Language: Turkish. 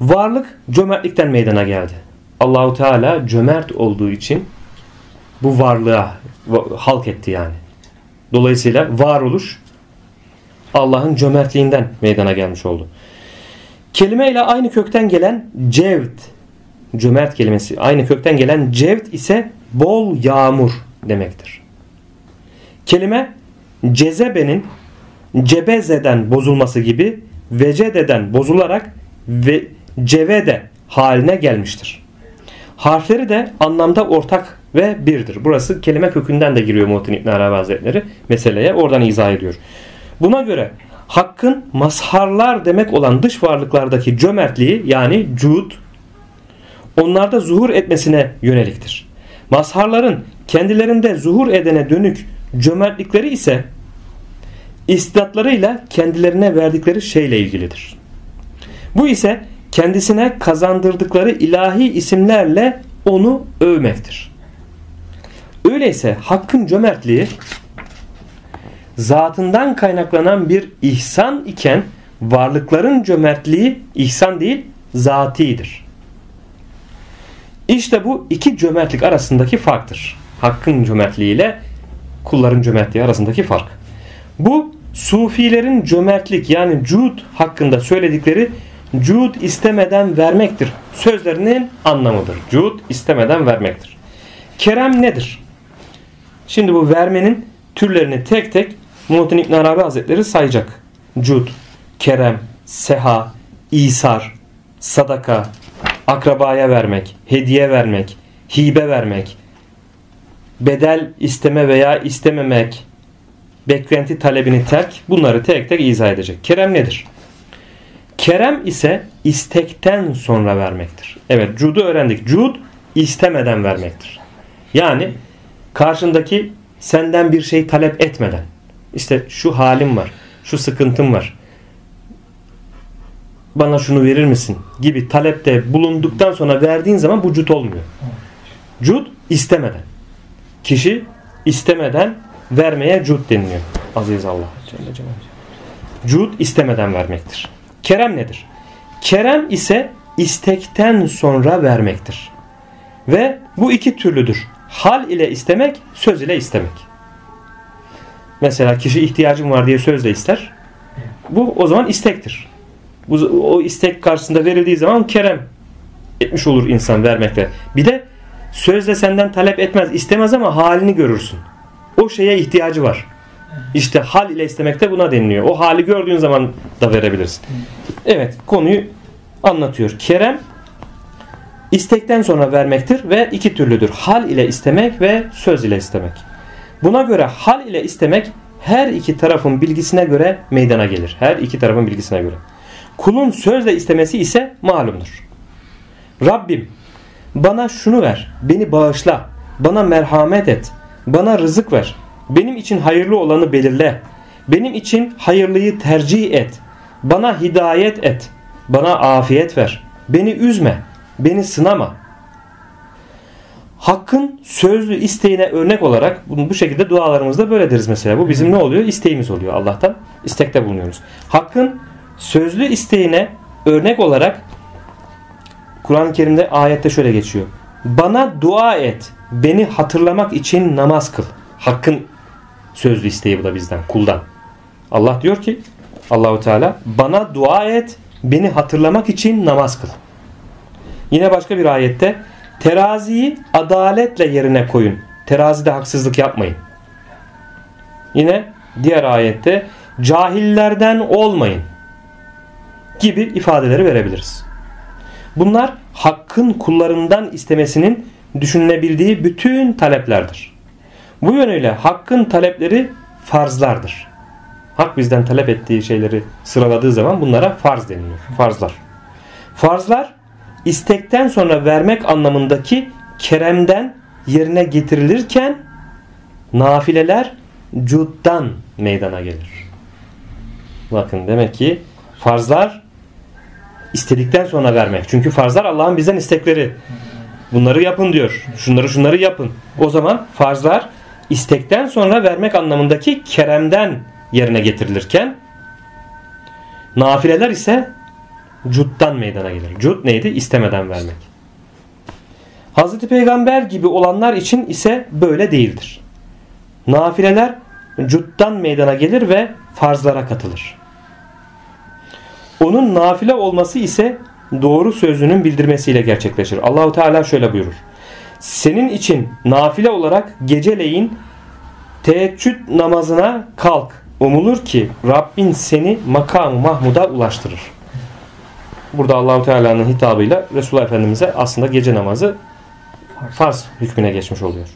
Varlık cömertlikten meydana geldi. Allahu Teala cömert olduğu için bu varlığa halk etti yani. Dolayısıyla varoluş Allah'ın cömertliğinden meydana gelmiş oldu. Kelime ile aynı kökten gelen cevd, cömert kelimesi aynı kökten gelen cevd ise bol yağmur demektir. Kelime cezebenin cebezeden bozulması gibi vecededen bozularak ve cevede haline gelmiştir. Harfleri de anlamda ortak ve birdir. Burası kelime kökünden de giriyor Muhittin İbn Arabi Hazretleri meseleye. Oradan izah ediyor. Buna göre hakkın mazharlar demek olan dış varlıklardaki cömertliği yani cud onlarda zuhur etmesine yöneliktir. Mazharların kendilerinde zuhur edene dönük cömertlikleri ise istidatlarıyla kendilerine verdikleri şeyle ilgilidir. Bu ise kendisine kazandırdıkları ilahi isimlerle onu övmektir. Öyleyse hakkın cömertliği zatından kaynaklanan bir ihsan iken varlıkların cömertliği ihsan değil zatidir. İşte bu iki cömertlik arasındaki farktır. Hakkın cömertliği ile kulların cömertliği arasındaki fark. Bu sufilerin cömertlik yani cud hakkında söyledikleri cud istemeden vermektir. Sözlerinin anlamıdır. Cud istemeden vermektir. Kerem nedir? Şimdi bu vermenin türlerini tek tek Muhittin İbn Arabi Hazretleri sayacak. Cud, kerem, seha, isar, sadaka, akrabaya vermek, hediye vermek, hibe vermek, bedel isteme veya istememek, beklenti talebini terk bunları tek tek izah edecek. Kerem nedir? Kerem ise istekten sonra vermektir. Evet cudu öğrendik. Cud istemeden vermektir. Yani karşındaki senden bir şey talep etmeden işte şu halim var, şu sıkıntım var. Bana şunu verir misin? gibi talepte bulunduktan sonra verdiğin zaman bu cud olmuyor. Cud istemeden. Kişi istemeden vermeye cud deniliyor. Aziz Allah. Cud istemeden vermektir. Kerem nedir? Kerem ise istekten sonra vermektir. Ve bu iki türlüdür. Hal ile istemek, söz ile istemek. Mesela kişi ihtiyacım var diye sözle ister. Bu o zaman istektir. Bu, o istek karşısında verildiği zaman kerem etmiş olur insan vermekte. Bir de sözle senden talep etmez, istemez ama halini görürsün. O şeye ihtiyacı var. İşte hal ile istemekte buna deniliyor. O hali gördüğün zaman da verebilirsin. Evet konuyu anlatıyor. Kerem istekten sonra vermektir ve iki türlüdür. Hal ile istemek ve söz ile istemek. Buna göre hal ile istemek her iki tarafın bilgisine göre meydana gelir. Her iki tarafın bilgisine göre. Kulun sözle istemesi ise malumdur. Rabbim bana şunu ver, beni bağışla, bana merhamet et, bana rızık ver, benim için hayırlı olanı belirle, benim için hayırlıyı tercih et, bana hidayet et, bana afiyet ver, beni üzme, beni sınama, hakkın sözlü isteğine örnek olarak bu şekilde dualarımızda böyle deriz mesela. Bu bizim ne oluyor? İsteğimiz oluyor Allah'tan. istekte bulunuyoruz. Hakkın sözlü isteğine örnek olarak Kur'an-ı Kerim'de ayette şöyle geçiyor. Bana dua et. Beni hatırlamak için namaz kıl. Hakkın sözlü isteği bu da bizden, kuldan. Allah diyor ki Allahu Teala bana dua et. Beni hatırlamak için namaz kıl. Yine başka bir ayette Teraziyi adaletle yerine koyun. Terazide haksızlık yapmayın. Yine diğer ayette cahillerden olmayın gibi ifadeleri verebiliriz. Bunlar hakkın kullarından istemesinin düşünülebildiği bütün taleplerdir. Bu yönüyle hakkın talepleri farzlardır. Hak bizden talep ettiği şeyleri sıraladığı zaman bunlara farz deniliyor. Farzlar. Farzlar istekten sonra vermek anlamındaki keremden yerine getirilirken nafileler cuddan meydana gelir. Bakın demek ki farzlar istedikten sonra vermek. Çünkü farzlar Allah'ın bizden istekleri. Bunları yapın diyor. Şunları şunları yapın. O zaman farzlar istekten sonra vermek anlamındaki keremden yerine getirilirken nafileler ise cuttan meydana gelir. Cut neydi? İstemeden vermek. Hazreti Peygamber gibi olanlar için ise böyle değildir. Nafileler cuttan meydana gelir ve farzlara katılır. Onun nafile olması ise doğru sözünün bildirmesiyle gerçekleşir. Allahu Teala şöyle buyurur. Senin için nafile olarak geceleyin teheccüd namazına kalk. Umulur ki Rabbin seni makam Mahmud'a ulaştırır. Burada Allahu Teala'nın hitabıyla Resulullah Efendimiz'e aslında gece namazı farz hükmüne geçmiş oluyor.